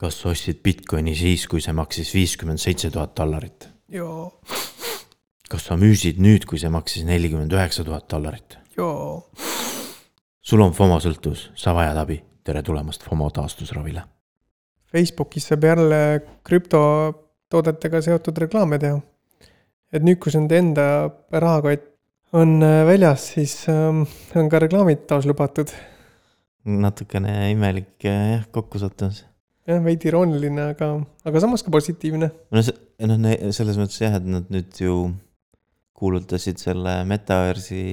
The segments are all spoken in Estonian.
kas sa ostsid Bitcoini siis, kui see maksis viiskümmend seitse tuhat dollarit? jaa, kas sa müüsid nüüd, kui see maksis nelikümmend üheksa tuhat dollarit? jaa. sul on FOMO sõltuvus, sa vajad abi, tere tulemast FOMO taastusravile. Facebookis saab jälle krüptotoodetega seotud reklaame teha. et nüüd, kus nende enda rahakott on äh, väljas, siis ähm, on ka reklaamid taas lubatud. natukene imelik äh, jah, kokkusattumus. Jah, veidi irooniline, aga, aga samas ka positiivne. no see, noh, selles mõttes jah, et nad nüüd ju kuulutasid selle metaversi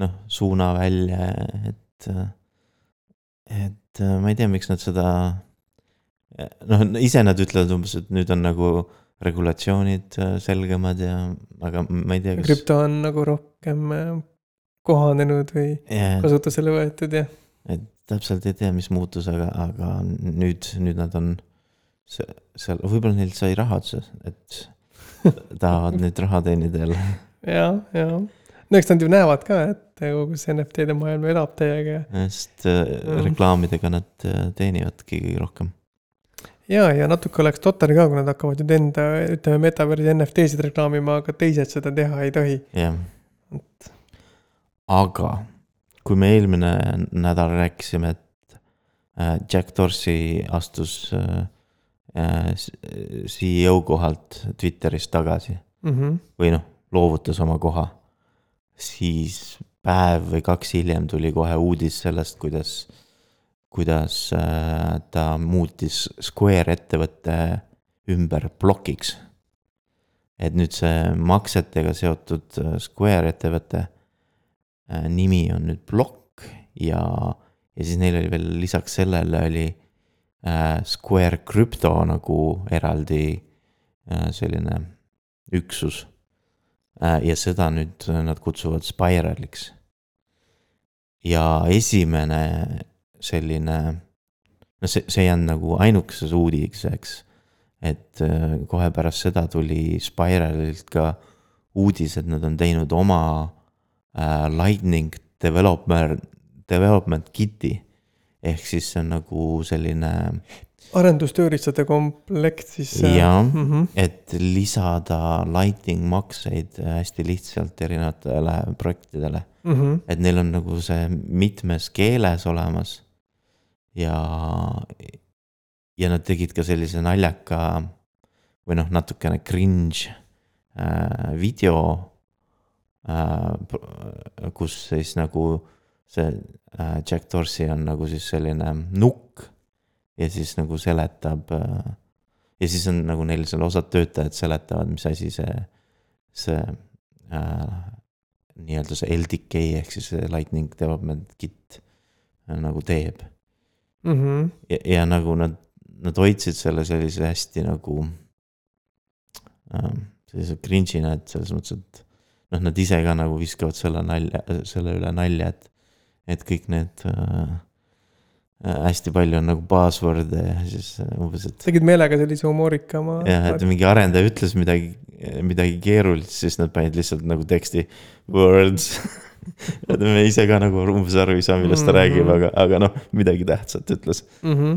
noh, suuna välja, et, et ma ei tea, miks nad seda, noh, ise nad ütlevad umbes, et nüüd on nagu regulatsioonid selgemad ja, aga ma ei tea, kas. krüpto on nagu rohkem äh, kohanenud või yeah. kasutusele võetud ja. et täpselt ei tea, mis muutus, aga, aga nüüd, nüüd nad on seal, võib-olla neil sai raha otsa, et tahavad nüüd raha teenida jälle. ja, ja, no eks nad ju näevad ka, et kogu see NFT-de maailm elab täiega. sest äh, reklaamidega nad äh, teenivadki kõige rohkem. ja, ja natuke oleks totter ka, kui nad hakkavad nüüd enda, ütleme, metaversi NFT-sid reklaamima, aga teised seda teha ei tohi. jah. aga kui me eelmine nädal rääkisime, et äh, Jack Dorsey astus CEO kohalt Twitteris tagasi mm -hmm. või noh, loovutas oma koha, siis päev või kaks hiljem tuli kohe uudis sellest, kuidas, kuidas äh, ta muutis Square ettevõtte ümber plokiks. et nüüd see maksetega seotud äh, Square ettevõtte äh, nimi on nüüd Block ja, ja siis neil oli veel lisaks sellele oli Square Crypto nagu eraldi selline üksus Äh, ja seda nüüd nad kutsuvad Spiraliks. ja esimene selline, no see, see ei jäänud nagu ainukeseks uudiseks. et äh, kohe pärast seda tuli Spiralilt ka uudis, et nad on teinud oma äh, Lightning developer, development kit'i. ehk siis see on nagu selline arendustööriistade komplekt siis. Äh, jah mm, -hmm. et lisada lighting makseid hästi lihtsalt erinevatele projektidele mm. -hmm. et neil on nagu see mitmes keeles olemas. ja, ja nad tegid ka sellise naljaka või noh, natukene cringe äh, video äh,. Kus siis nagu see äh, Jack Dorsey on nagu siis selline nukk ja siis nagu seletab. Äh, ja siis on nagu neil seal osad töötajad seletavad, mis asi see, see äh, nii-öelda see LDK ehk siis see lightning development kit äh, nagu teeb mm. -hmm. ja, ja nagu nad, nad hoidsid selle sellise hästi nagu äh, sellise cringe'ina, et selles mõttes, et noh, nad ise ka nagu viskavad selle nalja, selle üle nalja, et, et kõik need äh, Äh, hästi palju on nagu buzzword'e ja siis äh, umbes, et. tegid meelega sellise humoorikama. jah, et mingi arendaja ütles midagi, midagi keerulist, siis nad panid lihtsalt nagu teksti words et me ise ka nagu umbes aru ei saa, millest ta mm -hmm. räägib, aga, aga noh, midagi tähtsat ütles mm. -hmm.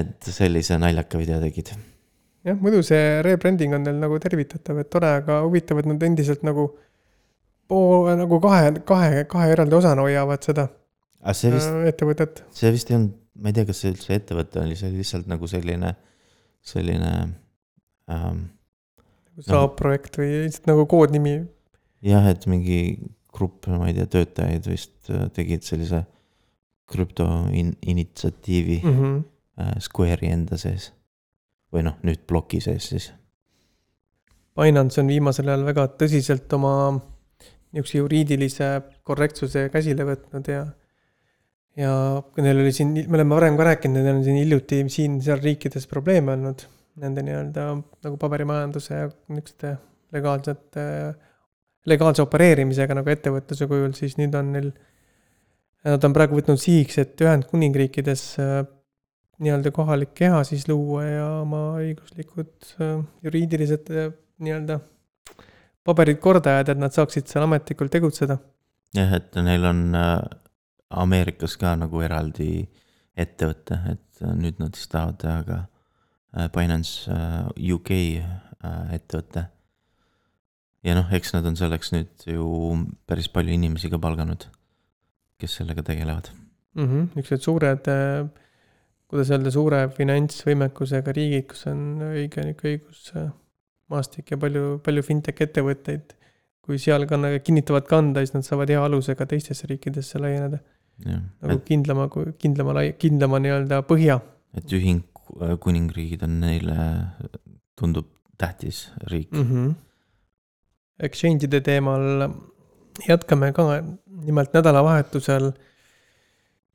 et sellise naljaka video tegid. jah, muidu see rebranding on neil nagu tervitatav, et tore, aga huvitav, et nad endiselt nagu pool, nagu kahe, kahe, kahe eraldi osana hoiavad seda. Vist, äh, ettevõtet. see vist ei olnud ma ei tea, kas see üldse ettevõte oli, see oli lihtsalt nagu selline, selline ähm,. nagu saab projekt või lihtsalt nagu koodnimi. jah, et mingi grupp, ma ei tea, töötajaid vist äh, tegid sellise krüpto in, initsiatiivi mm -hmm. äh, Square'i enda sees. või noh, nüüd ploki sees siis. Binance on viimasel ajal väga tõsiselt oma niisuguse juriidilise korrektsuse käsile võtnud ja ja kui neil oli siin, me oleme varem ka rääkinud, neil on siin hiljuti siin-seal riikides probleeme olnud nende nii-öelda nagu paberimajanduse ja niisuguste legaalsete, legaalse opereerimisega nagu ettevõtluse kujul, siis nüüd on neil, nad on praegu võtnud sihiks, et Ühendkuningriikides äh, nii-öelda kohalik keha siis luua ja oma õiguslikud äh, juriidilised äh, nii-öelda paberid korda ajada, et nad saaksid seal ametlikult tegutseda. jah, et neil on Ameerikas ka nagu eraldi ettevõte, et nüüd nad siis tahavad teha ka äh, Binance äh, UK äh, ettevõte. ja noh, eks nad on selleks nüüd ju päris palju inimesi ka palganud, kes sellega tegelevad. mm. -hmm. niisugused suured, kuidas öelda, suure finantsvõimekusega riigid, kus on õige niisugune õigusmaastik ja palju, palju fintech ettevõtteid. kui seal ka nagu kinnitavad kanda, siis nad saavad hea aluse ka teistesse riikidesse laieneda. nagu et, kindlama, kindlama, kindlama nii-öelda põhja. et Ühendkuningriigid on neile, tundub tähtis riik mm. -hmm. Exchange'ide teemal jätkame ka, nimelt nädalavahetusel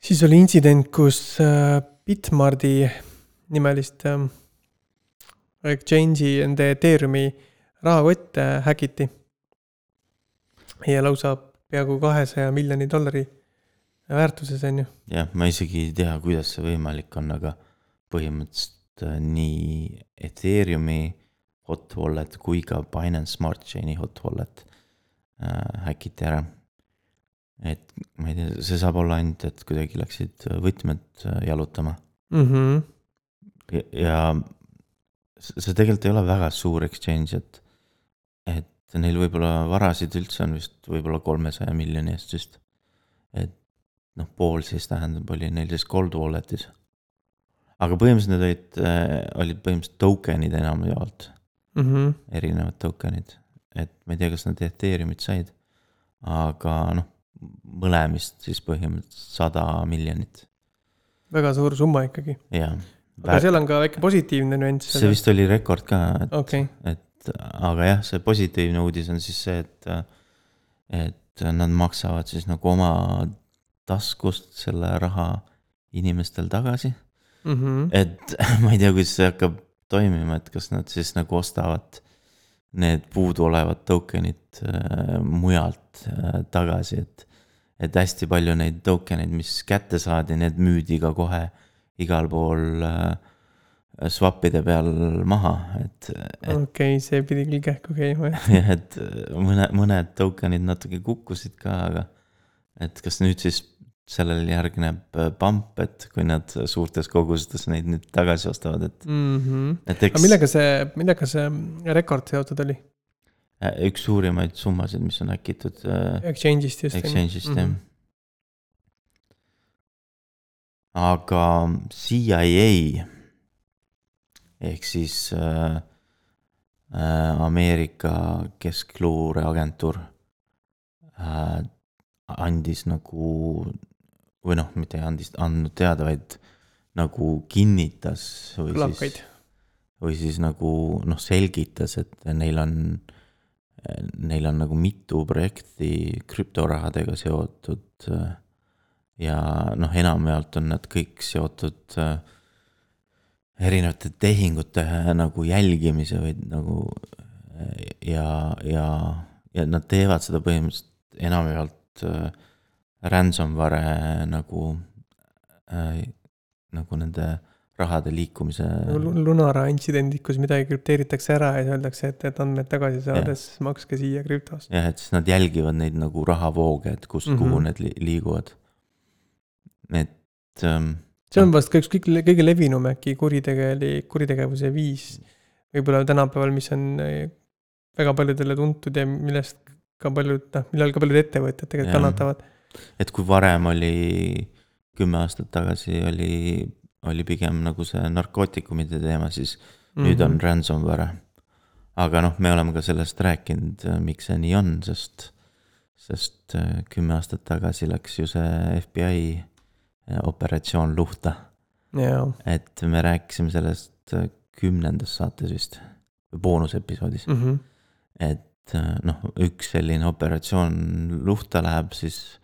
siis oli intsident, kus äh, Bitmardi nimelist äh, exchange'i enda Ethereumi rahakotte häkiti. ja lausa peaaegu kahesaja miljoni dollari väärtuses on ju. jah, ma isegi ei tea, kuidas see võimalik on, aga põhimõtteliselt äh, nii Ethereumi hot wallet kui ka Binance Smart Chain'i hot wallet äh, häkiti ära. et ma ei tea, see saab olla ainult, et kuidagi läksid võtmed äh, jalutama mm. -hmm. ja, ja see tegelikult ei ole väga suur exchange, et, et neil võib-olla varasid üldse on vist võib-olla kolmesaja miljoni eest vist. et noh, pool siis tähendab, oli neil siis cold wallet'is. aga põhimõtteliselt need olid, olid põhimõtteliselt token'id enamjaolt, Mm -hmm. erinevad token'id. et ma ei tea, kas nad Ethereumit said, aga noh, mõlemist siis põhimõtteliselt sada miljonit väga suur summa ikkagi. ja. Aga seal on ka väike positiivne nüanss. see vist oli rekord ka, et okay., et aga jah, see positiivne uudis on siis see, et, et nad maksavad siis nagu oma taskust selle raha inimestel tagasi. mm -hmm. et ma ei tea, kuidas see hakkab toimima, et kas nad siis nagu ostavad need puuduolevad token'id äh, mujalt äh, tagasi, et. et hästi palju neid token eid, mis kätte saadi, need müüdi ka kohe igal pool äh, swap'ide peal maha, et, et okei okay,, see pidi küll kähku käima jah. jah, et mõne, mõned token'id natuke kukkusid ka, aga et kas nüüd siis sellele järgneb äh, pump, et kui nad suurtes kogustes neid nüüd tagasi ostavad, et, Mm -hmm. et aga eks millega see, millega see rekord seotud oli? äh, üks suurimaid summasid, mis on äkitud äh, Exchange'ist just. exchange'ist jah. Aga CIA ehk siis äh, äh, Ameerika keskluureagentuur äh, andis nagu või noh, mitte ei andis, andnud teada, vaid nagu kinnitas või kõlab siis või siis nagu noh, selgitas, et neil on, neil on nagu mitu projekti krüptorahadega seotud. Ja noh, enamjaolt on nad kõik seotud äh, erinevate tehingute nagu jälgimise või nagu äh, ja, ja, ja nad teevad seda põhimõtteliselt enamjaolt äh, ransomware nagu äh,, nagu nende rahade liikumise. Nagu Lunara intsidendid, kus midagi krüpteeritakse ära ja siis öeldakse, et, et andmed tagasi saades makske siia krüptost. jah, et siis nad jälgivad neid nagu rahavooge, et kust mm. -hmm. kuhu need li liiguvad. Et ähm, see on vast ka üks kõige, kõige levinum äkki kuritegelik, kuritegevuse viis. võib-olla tänapäeval, mis on eh, väga paljudele tuntud ja millest ka paljud, noh, millal ka paljud ettevõtjad tegelikult kannatavad. et kui varem oli kümme aastat tagasi oli, oli pigem nagu see narkootikumide teema, siis mm -hmm. nüüd Mhm. on ransomware. aga noh, me oleme ka sellest rääkinud, miks see nii on, sest, sest äh, kümme aastat tagasi läks ju see FBI äh, operatsioon luhta et me rääkisime sellest äh, kümnendas saates vist, boonusepisoodis, Mhm. et äh, noh, üks selline operatsioon luhta läheb, siis,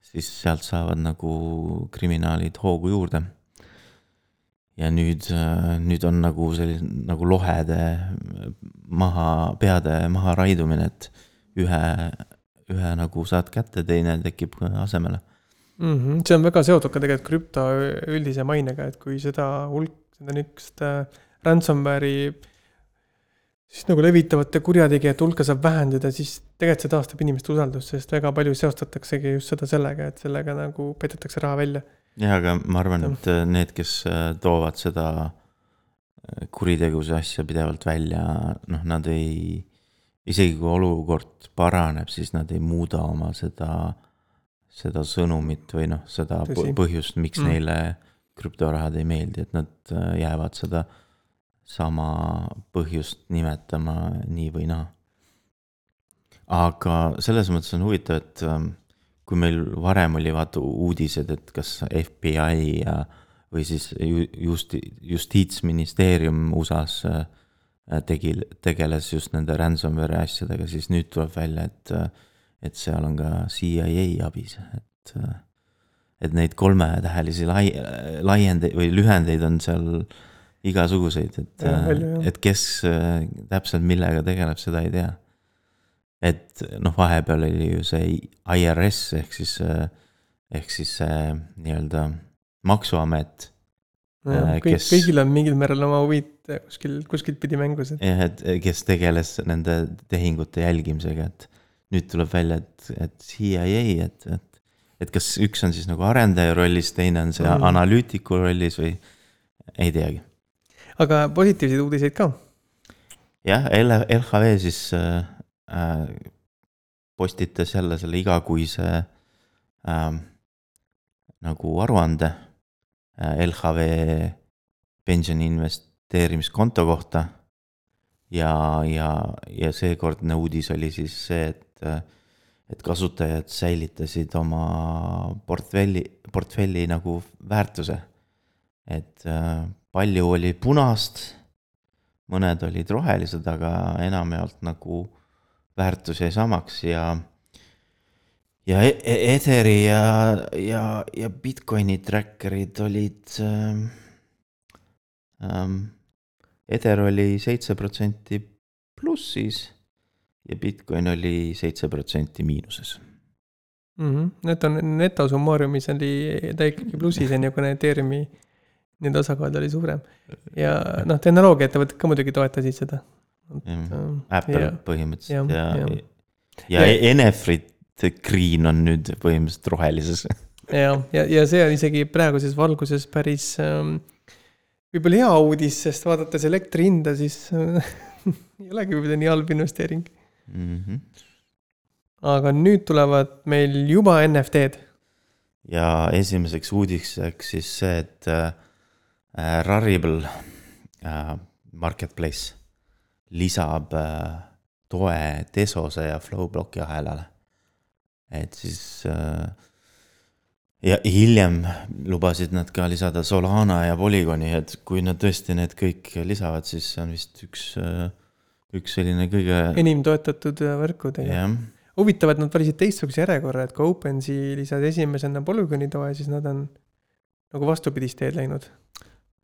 siis sealt saavad nagu kriminaalid hoogu juurde. ja nüüd, nüüd on nagu selline nagu lohede maha, peade maha raidumine, et ühe, ühe nagu saad kätte, teine tekib asemele. Mhm. see on väga seotud ka tegelikult krüpto üldise mainega, et kui seda hulk, seda niisugust äh, ransomware'i siis nagu levitavate kurjategijate hulka saab vähendada, siis tegelikult see taastab inimeste usaldust, sest väga palju seostataksegi just seda sellega, et sellega nagu petetakse raha välja. jah, aga ma arvan, et need, kes äh, toovad seda kuritegevuse asja pidevalt välja, noh, nad ei, isegi kui olukord paraneb, siis nad ei muuda oma seda, seda sõnumit või noh, seda Tõsi. põhjust, miks Mm. neile krüptorahad ei meeldi, et nad äh, jäävad seda sama põhjust nimetama nii või naa. aga selles mõttes on huvitav, et ähm, kui meil varem oli vaata uudised, et kas FBI ja või siis ju- justi-, justiitsministeerium USA-s äh, tegi, tegeles just nende ransomware'i asjadega, siis nüüd tuleb välja, et, äh, et seal on ka CIA abis, et, äh, et neid kolmetähelisi lai-, laiendeid või lühendeid on seal igasuguseid, et, et kes äh, täpselt millega tegeleb, seda ei tea. et noh, vahepeal oli ju see IRS ehk siis, äh, ehk siis see nii-öelda maksuamet Äh, kõik kes-, kõigil on mingil määral oma huvid kuskil, kuskilt pidi mängus, jah, et kes tegeles nende tehingute jälgimisega, et nüüd tuleb välja, et, et CIA, et, et, et kas üks on siis nagu arendaja rollis, teine on see Mm. analüütiku rollis või ei teagi. aga positiivseid uudiseid ka. jah, L- LHV siis äh, äh, postitas jälle selle igakuise äh, nagu aruande äh, LHV pensioni investeerimiskonto kohta. ja, ja, ja seekordne uudis oli siis see, et, et kasutajad säilitasid oma portfelli, portfelli nagu väärtuse. et palju oli punast mõned olid rohelised, aga enamjaolt nagu väärtus jäi samaks ja ja E- E- Etheri ja, ja, ja Bitcoini tracker'id olid ähm,. Ähm, Ether oli seitse protsenti plussis ja Bitcoin oli seitse protsenti miinuses. Mhm. Need on netosummaariumis oli ta ikkagi plussis on ju, kuna Ethereumi nende osakaal oli suurem. ja noh, tehnoloogiaettevõtted ka muidugi toetasid seda. Apple ja, põhimõtteliselt ja, ja, jah. ja, ja Enefit Green on nüüd põhimõtteliselt rohelises. ja, ja, ja see on isegi praeguses valguses päris ähm, võib-olla hea uudis, sest vaadates elektri hinda, siis ei olegi võib-olla nii halb investeering. Mm -hmm. aga nüüd tulevad meil juba NFT-d. ja esimeseks uudiseks siis see, et äh, Rarible äh, Marketplace lisab äh, toe Tesose ja Flowblocki ahelale. et siis äh, ja hiljem lubasid nad ka lisada Solana ja Polygoni, et kui nad tõesti need kõik lisavad, siis see on vist üks, üks selline kõige, enim toetatud äh, võrkudega. jah huvitav, et nad valisid teistsuguse järjekorra, et kui OpenSea lisas esimesena Polygoni toe, siis nad on nagu vastupidist teed läinud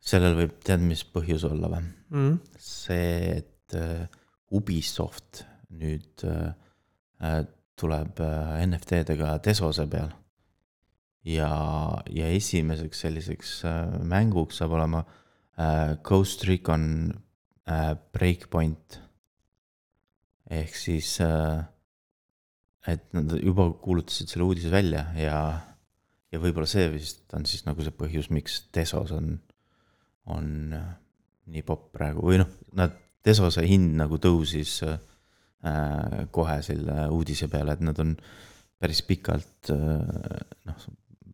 sellel võib tead, mis põhjus olla või? mm.. see, et äh, Ubisoft nüüd äh, tuleb NFT-dega Tesose peal. ja, ja esimeseks selliseks äh, mänguks saab olema äh, Ghost Recon äh, Breakpoint. ehk siis äh,, et nad juba kuulutasid selle uudise välja ja, ja võib-olla see vist on siis nagu see põhjus, miks Tesos on, on äh, nii popp praegu või noh, nad, Tesose hind nagu tõusis äh, kohe selle uudise peale, et nad on päris pikalt äh, noh,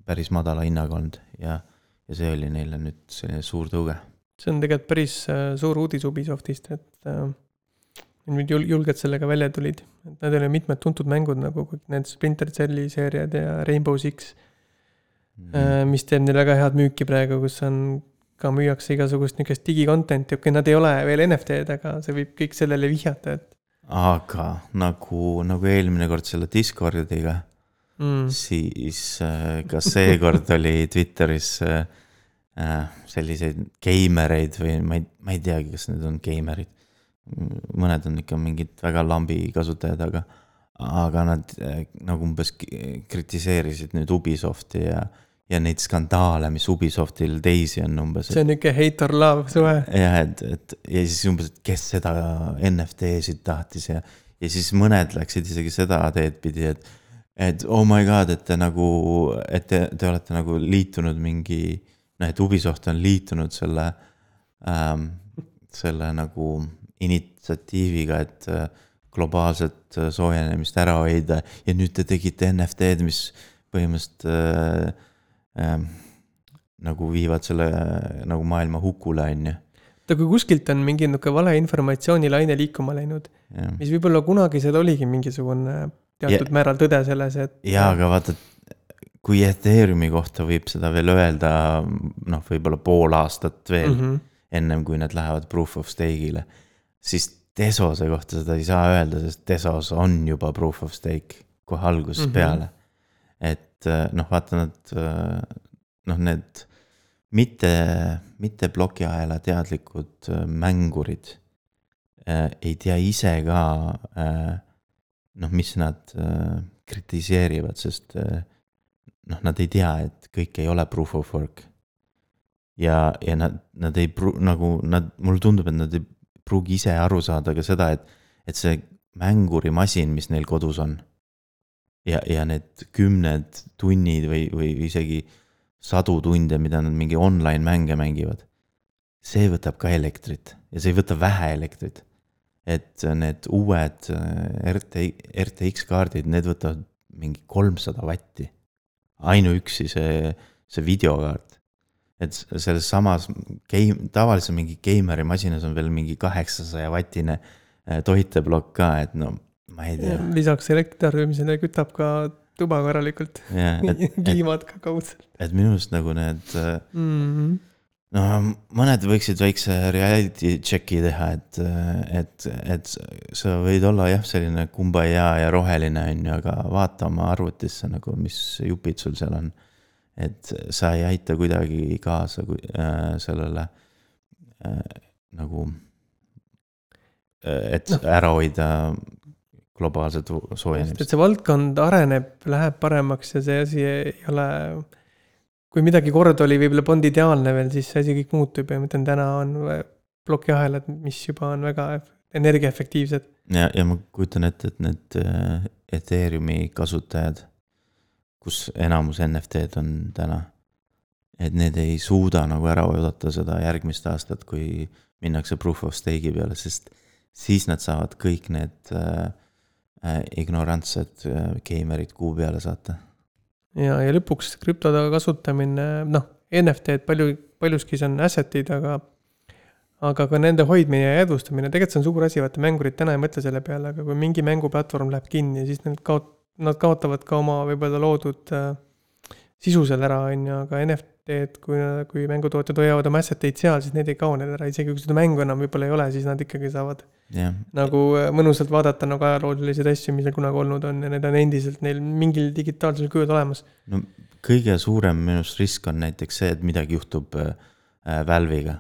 päris madala hinnaga olnud ja, ja see oli neile nüüd selline suur tõuge. see on tegelikult päris äh, suur uudis Ubisoftist, et äh, nüüd jul- julgelt sellega välja tulid. et need oli mitmed tuntud mängud nagu kõik need Splinter Celli seeriad ja Rainbow Six Mhm. äh,, mis teeb neil väga head müüki praegu, kus on ka müüakse igasugust niisugust digicontent'i, okei, nad ei ole veel NFT-d, aga see võib kõik sellele vihjata, et aga nagu, nagu eelmine kord selle Discordiga, mm, siis äh, ka seekord oli Twitteris äh, äh, selliseid geimereid või ma ei, ma ei teagi, kas need on geimerid. mõned on ikka mingid väga lambi kasutajad, aga, aga nad nagu umbes kritiseerisid nüüd Ubisofti ja, ja neid skandaale, mis Ubisoftil teisi on umbes. see on niisugune hate or love suhe. jah, et, et ja siis umbes, et kes seda NFT-sid tahtis ja, ja siis mõned läksid isegi seda teed pidi, et, et oh my god, et te nagu, et te, te olete nagu liitunud mingi, noh, et Ubisoft on liitunud selle ähm, selle nagu initsiatiiviga, et äh, globaalset äh, soojenemist ära hoida ja nüüd te tegite NFT-d, mis põhimõtteliselt äh, äh, nagu viivad selle äh, nagu maailma hukule, on ju. oota, kui kuskilt on mingi niisugune valeinformatsioonilaine liikuma läinud, mis võib-olla kunagi seal oligi mingisugune teatud ja, määral tõde selles, et. jaa, aga vaata, kui Ethereumi kohta võib seda veel öelda, noh, võib-olla pool aastat veel mm, -hmm. ennem kui nad lähevad proof of stake'ile, siis Tesose kohta seda ei saa öelda, sest Tesos on juba proof of stake kohe algusest mm -hmm. peale. et noh, vaata nad, noh, need mitte, mitte plokiahela teadlikud mängurid äh, ei tea ise ka äh, noh, mis nad äh, kritiseerivad, sest äh, noh, nad ei tea, et kõik ei ole proof of work. ja, ja nad, nad ei pru-, nagu nad, mulle tundub, et nad ei pruugi ise aru saada ka seda, et, et see mängurimasin, mis neil kodus on. ja, ja need kümned tunnid või, või isegi sadu tunde, mida nad mingi online mänge mängivad. see võtab ka elektrit ja see ei võta vähe elektrit. Et need uued äh, RT, RTX kaardid, need võtavad mingi kolmsada vatti. ainuüksi see, see videokaart et selles samas game, tavaliselt mingi geimeri masinas on veel mingi kaheksasaja vatine äh, toiteplokk ka, et no ma ei tea. lisaks elektri tarbimisele kütab ka tuba korralikult yeah,. kliimat ka kaudselt. et minu arust nagu need mm, -hmm. No mõned võiksid väikse reality check'i teha, et, et, et sa võid olla jah, selline kumbaya ja roheline on ju, aga vaata oma arvutisse nagu, mis jupid sul seal on et sa ei aita kuidagi kaasa äh, sellele äh, nagu, äh, et no. ära hoida globaalset soojenemist. et see valdkond areneb, läheb paremaks ja see asi ei ole, kui midagi kord oli võib-olla polnud ideaalne veel, siis see asi kõik muutub ja ma ütlen, täna on plokiahelad, mis juba on väga energiaefektiivsed. ja, ja ma kujutan ette, et need äh, Ethereumi kasutajad kus enamus NFT-d on täna. et need ei suuda nagu ära oodata seda järgmist aastat, kui minnakse proof of stake'i peale, sest siis nad saavad kõik need äh, äh, ignorantsed äh, geimerid kuu peale saata. Ja, ja lõpuks krüptode kasutamine, noh, NFT-d palju, paljuski see on asset'id, aga aga ka nende hoidmine ja jäädvustamine, tegelikult see on suur asi, vaata mängurid täna ei mõtle selle peale, aga kui mingi mänguplatvorm läheb kinni, siis nad kaot-, nad kaotavad ka oma võib-olla loodud äh, sisu seal ära, on ju, aga NFT-d, kui, kui mängutootjad hoiavad oma asset eid seal, siis need ei kao neil ära, isegi kui seda mängu enam võib-olla ei ole, siis nad ikkagi saavad yeah. nagu äh, mõnusalt vaadata nagu ajaloolised asju, mis neil kunagi olnud on ja need on endiselt neil mingil digitaalsel kujul olemas. no kõige suurem minu arust risk on näiteks see, et midagi juhtub äh, äh Valve'iga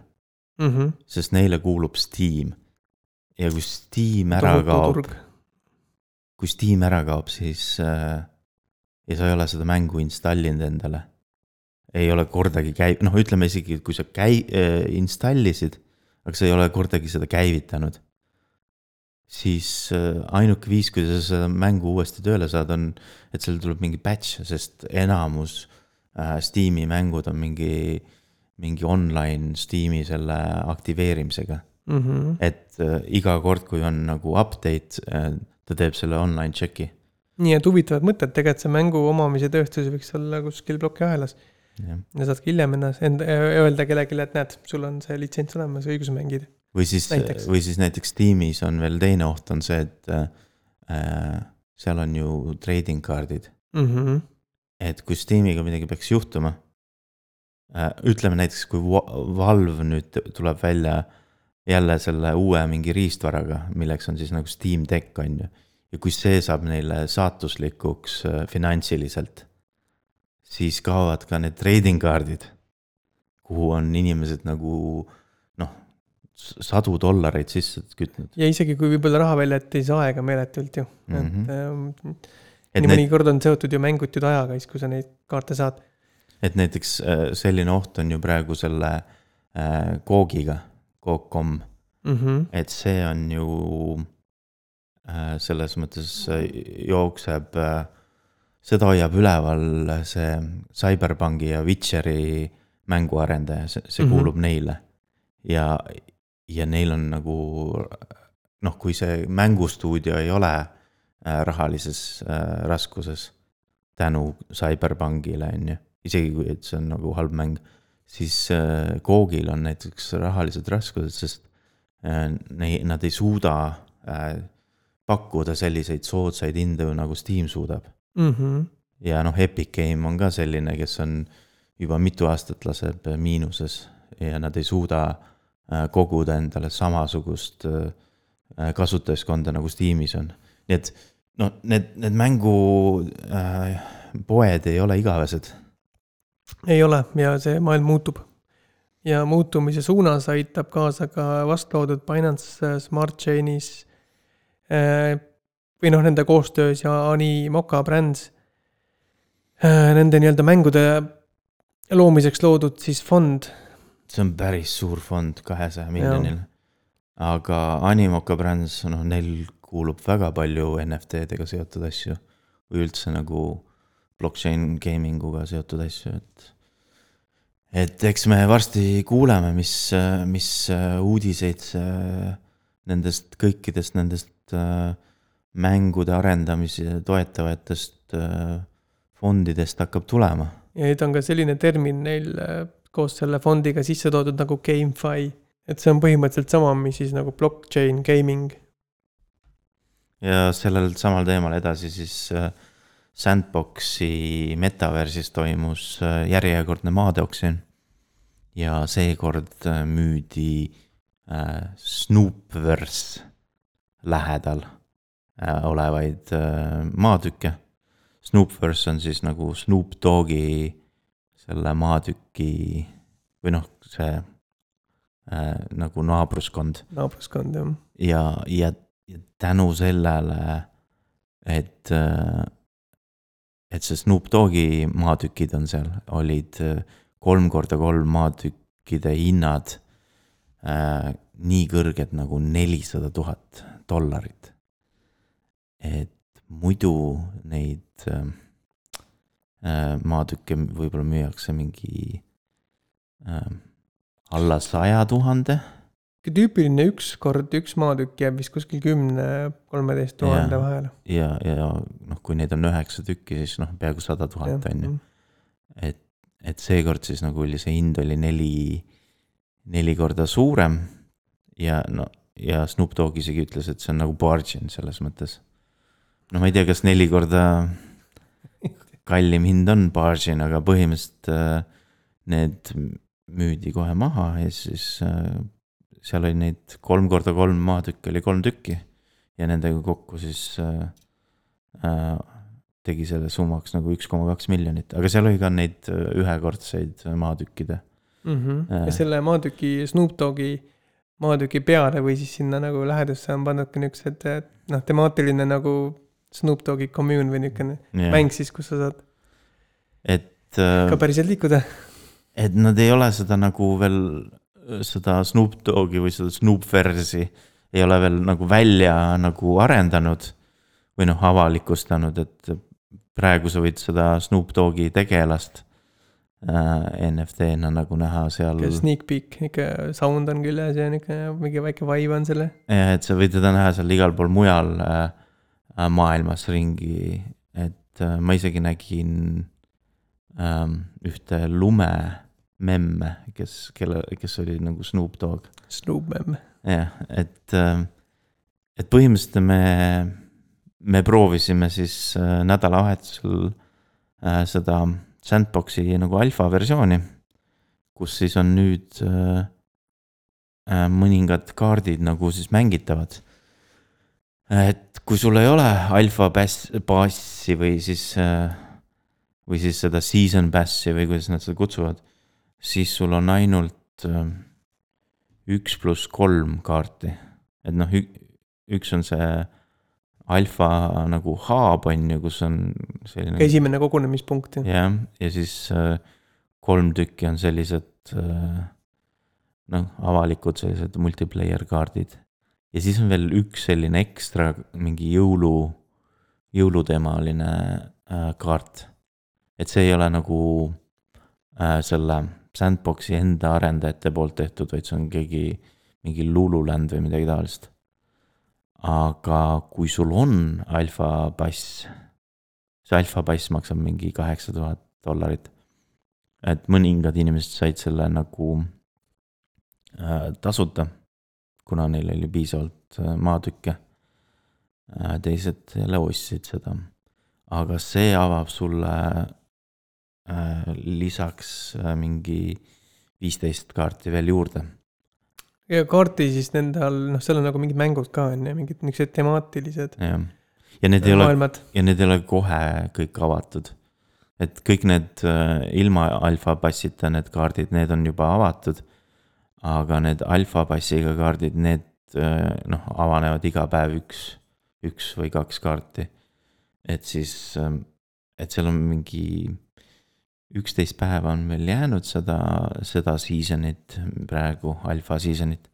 mm. -hmm. sest neile kuulub Steam. ja kui Steam ära Tohutu kaob kui Steam ära kaob, siis äh, ja sa ei ole seda mängu installinud endale. Ei ole kordagi käi-, noh, ütleme isegi, kui sa käi- äh,, installisid, aga sa ei ole kordagi seda käivitanud. siis äh, ainuke viis, kuidas sa seda mängu uuesti tööle saad, on, et seal tuleb mingi patch, sest enamus äh, Steam'i mängud on mingi, mingi online Steam'i selle aktiveerimisega mm. -hmm. et iga kord, kui on nagu update ta teeb selle online check'i. nii et huvitavad mõtted, tegelikult see mängu omamise tööstus võiks olla kuskil plokiahelas. Ja saad ka hiljem ennast, enda, öelda kellelegi, et näed, sul on see litsents olemas, õigus mängida. või siis, või siis näiteks tiimis on veel teine oht, on see, et äh, seal on ju trading kaardid mm. -hmm. et kui Steamiga midagi peaks juhtuma äh,, ütleme näiteks, kui Valve nüüd tuleb välja jälle selle uue mingi riistvaraga, milleks on siis nagu Steam Deck on ju. ja kui see saab neile saatuslikuks äh, finantsiliselt, siis kaovad ka need trading kaardid, kuhu on inimesed nagu noh, sadu dollareid sisse kütnud. ja isegi kui võib-olla raha välja, et ei saa aega meeletult ju mm, -hmm. et ähm, et nii mõnikord on seotud ju mängud ju ajaga siis, kui sa neid kaarte saad. et näiteks äh, selline oht on ju praegu selle äh, koogiga Coop.com mm. -hmm. et see on ju äh, selles mõttes äh, jookseb äh,, seda hoiab üleval see CyberPunki ja Witcheri mänguarendaja, see, see mm -hmm. kuulub neile. ja, ja neil on nagu noh, kui see mängustuudio ei ole äh, rahalises äh, raskuses tänu CyberPunkile on ju, isegi kui, et see on nagu halb mäng, siis äh, Googil on näiteks rahalised raskused, sest nei-, nad ei suuda pakkuda selliseid soodsaid hindu, nagu Steam suudab. mhmh, ja noh, Epic Game on ka selline, kes on juba mitu aastat laseb miinuses ja nad ei suuda äh, koguda endale samasugust äh, kasutajaskonda nagu Steamis on. nii et noh, need, need mängupoed äh, poed ei ole igavesed. ei ole ja see maailm muutub. ja muutumise suunas aitab kaasa ka vastloodud Binance Smart Chainis äh, või noh, nende koostöös ja Animoca Brands. Nende nii-öelda mängude loomiseks loodud siis fond see on päris suur fond, kahesaja miljonil. aga Animoca Brands, noh, neil kuulub väga palju NFT-dega seotud asju või üldse nagu blockchain gaming uga seotud asju, et. et eks me varsti kuuleme, mis, mis uudiseid see nendest kõikidest nendest äh, mängude arendamise toetavatest äh, fondidest hakkab tulema. ja nüüd on ka selline termin neil äh, koos selle fondiga sisse toodud nagu GameFi. et see on põhimõtteliselt sama, mis siis nagu blockchain gaming. ja sellel samal teemal edasi siis äh, Sandboxi metaversis toimus järjekordne maadeoksjon. ja seekord müüdi Snoopverse lähedal äh, olevaid äh, maatükke. Snoopverse on siis nagu Snoop Dogi selle maatüki või noh, see äh, nagu naabruskond naabruskond jah. ja, ja, ja tänu sellele, et, et see Snoop Dogi maatükid on seal, olid äh, kolm korda kolm maatükkide hinnad äh, nii kõrged nagu nelisada tuhat dollarit. Et muidu neid äh, äh, maatükke võib-olla müüakse mingi äh, alla saja tuhande tüüpiline üks kord üks maatükk jääb vist kuskil kümne, kolmeteist tuhande vahele. ja, ja noh, kui neid on üheksa tükki, siis noh, peaaegu sada tuhat on ju. et, et seekord siis nagu oli see hind oli neli, neli korda suurem. ja no, ja Snoop Dogg isegi ütles, et see on nagu bargain selles mõttes. No ma ei tea, kas neli korda kallim hind on bargain, aga põhimõtteliselt äh, need müüdi kohe maha ja siis äh, seal oli neid kolm korda kolm maatükki oli kolm tükki ja nendega kokku siis äh, tegi selle summaks nagu üks koma kaks miljonit, aga seal oli ka neid ühekordseid maatükkide. Mhm. ja Jaa. selle maatüki Snoop Dogi maatüki peale või siis sinna nagu lähedusse on pandud ka niuksed noh, temaatiline nagu Snoop Dogi commune või niukene mäng siis, kus sa saad et äh, ka, päriselt liikuda. et nad ei ole seda nagu veel, seda Snoop Dogi või seda Snoop versi ei ole veel nagu välja nagu arendanud või noh, avalikustanud, et praegu sa võid seda Snoop Dogi tegelast äh, NFT-na nagu näha seal. Sneak peek, ikka sound on küljes ja niuke mingi väike vibe on selle. ja et sa võid teda näha seal igal pool mujal äh, maailmas ringi, et äh, ma isegi nägin ähm, ühte lumememme, kes, kelle, kes oli nagu Snoop Dogg. Snoop Mem. jah, et, et põhimõtteliselt me, me proovisime siis äh, nädalavahetusel äh, seda Sandboxi nagu alfa versiooni, kus siis on nüüd äh, äh, mõningad kaardid nagu siis mängitavad. Et kui sul ei ole alfa pass, passi või siis äh,, või siis seda season pass'i või kuidas nad seda kutsuvad, siis sul on ainult äh, üks pluss kolm kaarti, et noh, üks on see alfa nagu hub on ju, kus on selline. esimene kogunemispunkt. jah, ja siis äh, kolm tükki on sellised noh, avalikud sellised multiplayer kaardid. Ja siis on veel üks selline ekstra mingi jõulu, jõuluteemaline äh, kaart. et see ei ole nagu äh, selle Sandboxi enda arendajate poolt tehtud, vaid see on keegi, mingi Lululand või midagi taolist. aga kui sul on alfa pass, see alfa pass maksab mingi kaheksa tuhat dollarit. et mõningad inimesed said selle nagu äh, tasuta, kuna neil oli piisavalt äh, maatükke äh,. teised jälle ostsid seda, aga see avab sulle äh, lisaks mingi viisteist kaarti veel juurde ja kaarti siis nende all, noh, seal on nagu mingid mängud ka on ju, mingid niisugused temaatilised jah, ja need ei ole, ja need ei ole kohe kõik avatud. et kõik need ilma alfa passita need kaardid, need on juba avatud. Aga need alfa passiga kaardid, need äh, noh, avanevad iga päev üks, üks või kaks kaarti. et siis, et seal on mingi üksteist päeva on veel jäänud seda, seda season'it praegu, alfa season'it.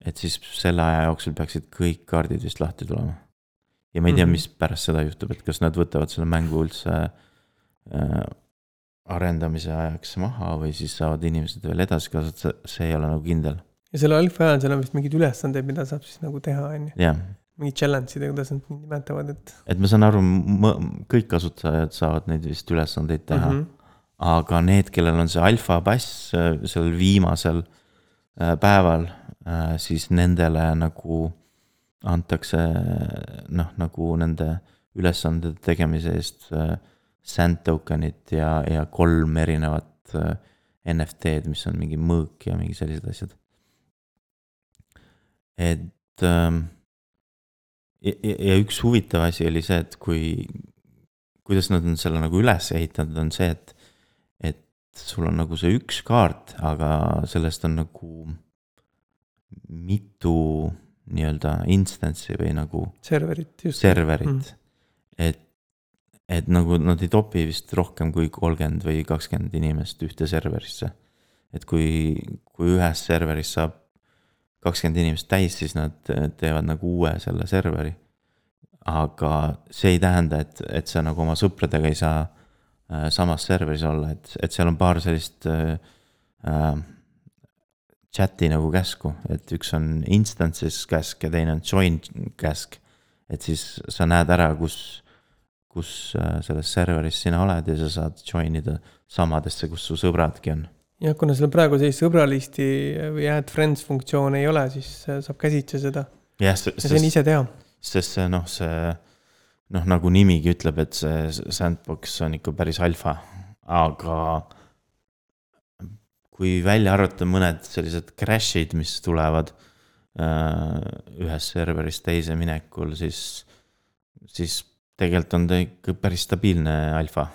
et siis selle aja jooksul peaksid kõik kaardid vist lahti tulema. ja ma ei tea, Mhm. mis pärast seda juhtub, et kas nad võtavad selle mängu üldse äh, arendamise ajaks maha või siis saavad inimesed veel edasi kasutada, see ei ole nagu kindel, ja selle alfa ajal seal on vist mingeid ülesandeid, mida saab siis nagu teha, on ju. jah mingid challenge'id ja kuidas nad nimetavad, et et ma saan aru, kõik kasutajad saavad neid vist ülesandeid teha mm. -hmm. aga need, kellel on see alfa pass äh, sellel viimasel äh, päeval, siis nendele nagu antakse noh, nagu nende ülesandede tegemise eest äh, sand token'it ja, ja kolm erinevat äh, NFT-d, mis on mingi mõõk ja mingi sellised asjad. et ähm, ja, ja üks huvitav asi oli see, et kui, kuidas nad on selle nagu üles ehitanud, on see, et, et sul on nagu see üks kaart, aga sellest on nagu mitu nii-öelda instance'i või nagu serverit just. serverit mm.. et, et nagu nad ei topi vist rohkem kui kolmkümmend või kakskümmend inimest ühte serverisse. et kui, kui ühes serveris saab kakskümmend inimest täis, siis nad teevad nagu uue selle serveri. aga see ei tähenda, et, et sa nagu oma sõpradega ei saa äh, samas serveris olla, et, et seal on paar sellist äh, äh, chat'i nagu käsku, et üks on instances käsk ja teine on join käsk. et siis sa näed ära, kus, kus äh, selles serveris sina oled ja sa saad join ida samadesse, kus su sõbradki on. jah, kuna seal praegu sellist sõbralisti või add friends funktsiooni ei ole, siis äh, saab käsitsi seda jah, ja see on sest, ise teha. sest see noh, see noh, nagu nimigi ütleb, et see sandbox on ikka päris alfa, aga kui välja arvata mõned sellised crash'id, mis tulevad äh, ühest serverist teise minekul, siis, siis tegelikult on ta ikka päris stabiilne alfa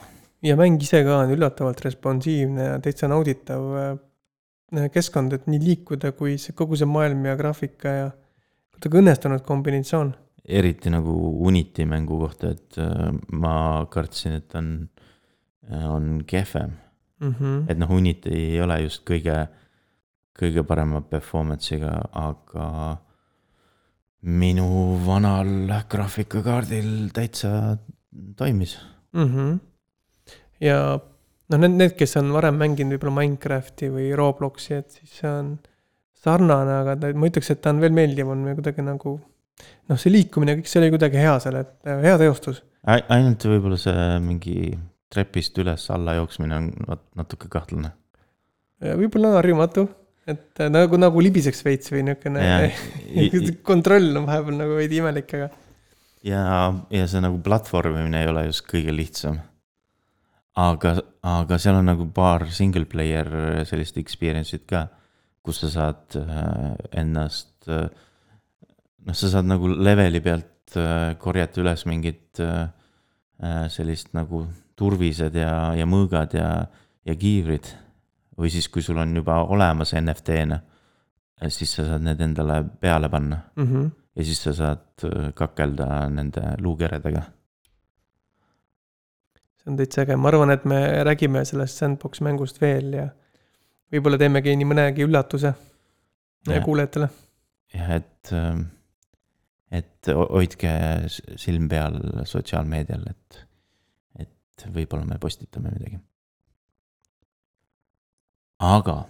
ja mäng ise ka on üllatavalt responsiivne ja täitsa nauditav äh, keskkond, et nii liikuda kui see kogu see maailm ja graafika ja kuidagi õnnestunud kombinatsioon. eriti nagu Unity mängu kohta, et äh, ma kartsin, et on, on kehvem. Mm -hmm. et noh, Unity ei ole just kõige, kõige parema performance'iga, aga minu vanal graafikakaardil täitsa toimis. mm. -hmm. ja noh, need, need, kes on varem mänginud võib-olla Minecrafti või Robloksi, et siis see on sarnane, aga ta, ma ütleks, et ta on veel meeldivam ja kuidagi nagu noh, see liikumine, kõik see oli kuidagi hea seal, et äh, hea teostus. ainult võib-olla see mingi trepist üles-alla jooksmine on nat- natuke kahtlane. võib-olla harjumatu, et äh, nagu, nagu libiseks veits või niisugune kontroll on vahepeal nagu veidi imelik, aga ja, ja see nagu platvormimine ei ole just kõige lihtsam. aga, aga seal on nagu paar single player sellist experience'it ka, kus sa saad äh, ennast äh,, noh, sa saad nagu leveli pealt korjata üles mingit äh, sellist nagu turvised ja, ja mõõgad ja, ja kiivrid. Või siis, kui sul on juba olemas NFT-na, siis sa saad need endale peale panna mm -hmm. ja siis sa saad äh, kakelda nende luukeredega. see on täitsa äge, ma arvan, et me räägime sellest sandbox mängust veel ja võib-olla teemegi nii mõnegi üllatuse Jah. kuulajatele. jah, et, et ho- hoidke silm peal sotsiaalmeedial, et, et võib-olla me postitame midagi. Aga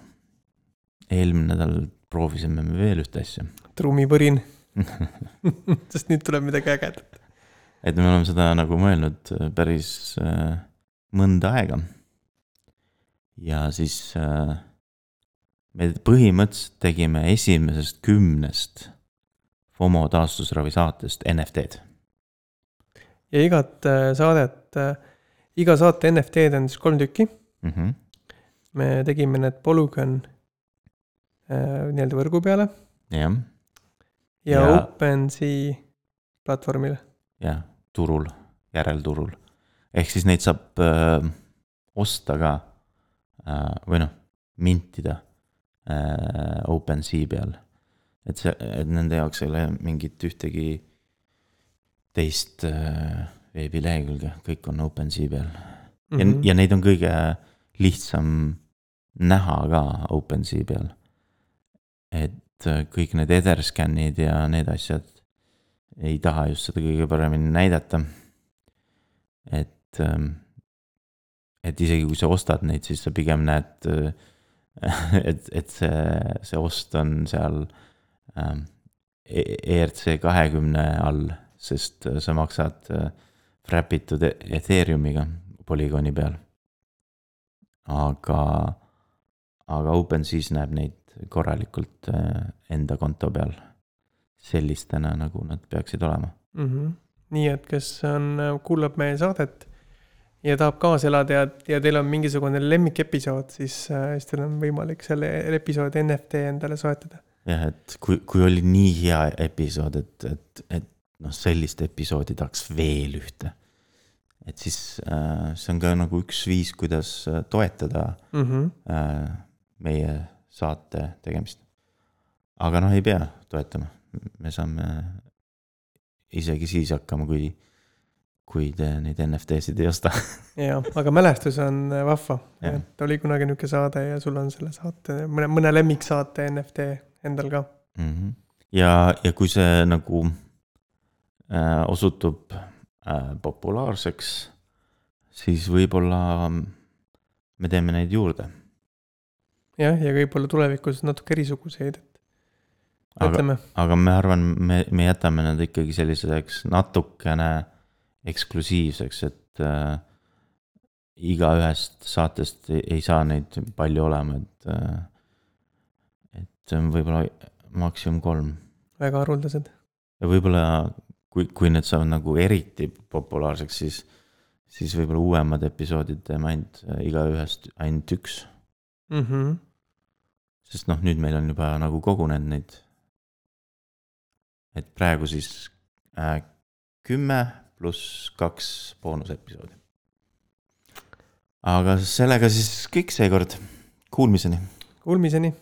eelmine nädal proovisime me veel ühte asja. trummipõrin. sest nüüd tuleb midagi ägedat. et me oleme seda nagu mõelnud äh, päris äh, mõnda aega. ja siis äh, me põhimõtteliselt tegime esimesest kümnest FOMO taastusravi saatest NFT-d. ja igat äh, saadet, iga saate NFT-d on siis kolm tükki. Mm -hmm. Me tegime need Polygon äh, nii-öelda võrgu peale jah, ja, ja Ja- OpenSea platvormile. jah, turul, järelturul. ehk siis neid saab äh, osta ka äh, või noh, mintida äh, OpenSea peal. et see, et nende jaoks ei ole mingit ühtegi teist äh, veebilehekülge, kõik on OpenSea peal mm. -hmm. ja, ja neid on kõige lihtsam näha ka OpenSea peal. et äh, kõik need Etherscanid ja need asjad ei taha just seda kõige paremini näidata. et, et isegi kui sa ostad neid, siis sa pigem näed, et, et see, see ost on seal ähm, E- ERC kahekümne all, sest sa maksad äh, wrap itud Ethereumiga Polygoni peal. aga, aga OpenSea's näeb neid korralikult äh, enda konto peal sellistena, nagu nad peaksid olema. mm. -hmm. nii et kes on, kuulab meie saadet ja tahab kaasa elada ja, ja teil on mingisugune lemmikepisood, siis, siis teil on võimalik selle episoodi NFT endale soetada. jah, et kui, kui oli nii hea episood, et, et, et noh, sellist episoodi tahaks veel ühte. et siis äh, see on ka nagu üks viis, kuidas äh, toetada Mm -hmm. äh, meie saate tegemist. aga noh, ei pea toetama, me saame isegi siis hakkama, kui, kui te neid NFT-sid ei osta. jah, aga mälestus on vahva, Jah. et oli kunagi niisugune saade ja sul on selle saate, mõne, mõne lemmiksaate NFT endal ka. Mhm. ja, ja kui see nagu äh, osutub äh, populaarseks, siis võib-olla me teeme neid juurde. jah, ja võib-olla tulevikus natuke erisuguseid, et aga, mõtleme, aga ma arvan, me, me jätame nad ikkagi selliseks natukene eksklusiivseks, et äh, igaühest saatest ei, ei saa neid palju olema, et äh,, et võib-olla maksimum kolm. Väga haruldased. ja võib-olla kui, kui need saavad nagu eriti populaarseks, siis, siis võib-olla uuemad episoodid teeme ainult äh, igaühest ainult üks, Mm -hmm. sest noh, nüüd meil on juba nagu kogunenud neid. et praegu siis äh, kümme pluss kaks boonusepisoodi. aga sellega siis kõik seekord, kuulmiseni. Kuulmiseni